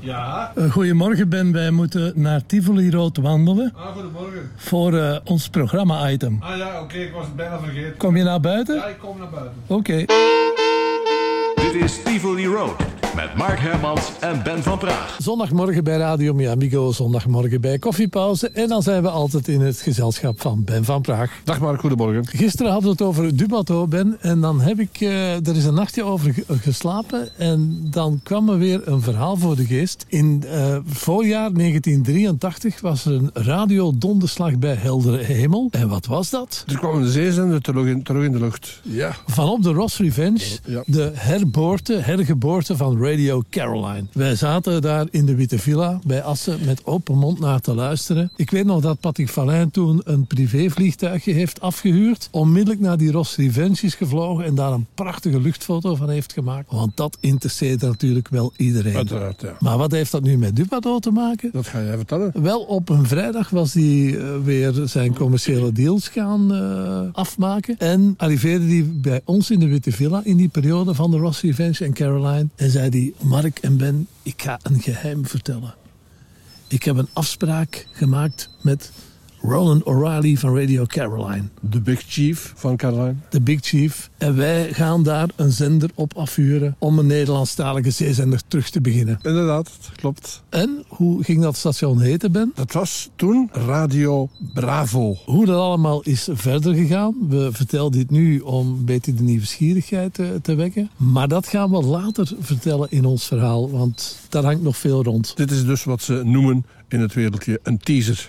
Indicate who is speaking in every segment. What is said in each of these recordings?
Speaker 1: Ja.
Speaker 2: Uh, goedemorgen Ben, wij moeten naar Tivoli Rood wandelen.
Speaker 1: Ah, goedemorgen.
Speaker 2: Voor uh, ons programma-item.
Speaker 1: Ah ja, oké, okay, ik was het bijna vergeten.
Speaker 2: Kom je naar buiten?
Speaker 1: Ja, ik kom naar buiten.
Speaker 2: Oké. Okay.
Speaker 3: Dit is Tivoli Road met Mark Hermans en Ben van Praag.
Speaker 2: Zondagmorgen bij Radio Miamigo, zondagmorgen bij Koffiepauze. En dan zijn we altijd in het gezelschap van Ben van Praag.
Speaker 1: Dag Mark, goedemorgen.
Speaker 2: Gisteren hadden we het over Dubato, Ben. En dan heb ik uh, er is een nachtje over geslapen. En dan kwam er weer een verhaal voor de geest. In uh, voorjaar 1983 was er een radiodonderslag bij heldere hemel. En wat was dat?
Speaker 1: Er kwam een zeezender terug in, terug in de lucht.
Speaker 2: Ja. Vanop de Ross Revenge, ja. de herboorte, hergeboorte van Radio Caroline. Wij zaten daar in de Witte Villa bij Assen met open mond naar te luisteren. Ik weet nog dat Patrick Valijn toen een privévliegtuigje heeft afgehuurd. Onmiddellijk naar die Ross Revenge is gevlogen en daar een prachtige luchtfoto van heeft gemaakt. Want dat interesseert natuurlijk wel iedereen.
Speaker 1: Uiteraard, ja.
Speaker 2: Maar wat heeft dat nu met Dupado te maken?
Speaker 1: Dat ga jij vertellen.
Speaker 2: Wel, op een vrijdag was hij uh, weer zijn commerciële deals gaan uh, afmaken. En arriveerde hij bij ons in de Witte Villa in die periode van de Ross Revenge en Caroline. En zei hij, Mark en Ben, ik ga een geheim vertellen. Ik heb een afspraak gemaakt met Roland O'Reilly van Radio Caroline.
Speaker 1: De Big Chief van Caroline.
Speaker 2: De Big Chief. En wij gaan daar een zender op afhuren om een Nederlandstalige zeezender terug te beginnen.
Speaker 1: Inderdaad, klopt.
Speaker 2: En hoe ging dat station heten, Ben?
Speaker 1: Dat was toen Radio Bravo.
Speaker 2: Hoe dat allemaal is verder gegaan, we vertellen dit nu om een beetje de nieuwsgierigheid te, te wekken. Maar dat gaan we later vertellen in ons verhaal, want daar hangt nog veel rond.
Speaker 1: Dit is dus wat ze noemen in het wereldje een teaser.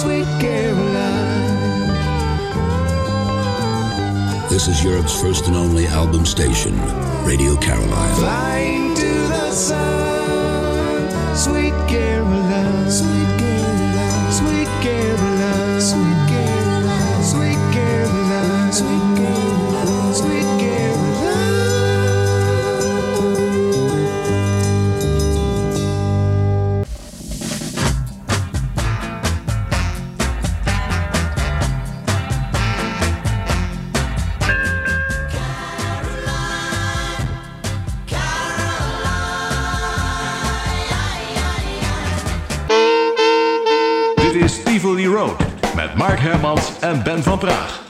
Speaker 4: sweet Caroline.
Speaker 5: This is Europe's first and only album station, Radio Caroline.
Speaker 4: Flying to the sun, sweet Caroline.
Speaker 3: Road met Mark Hermans en Ben van Praag.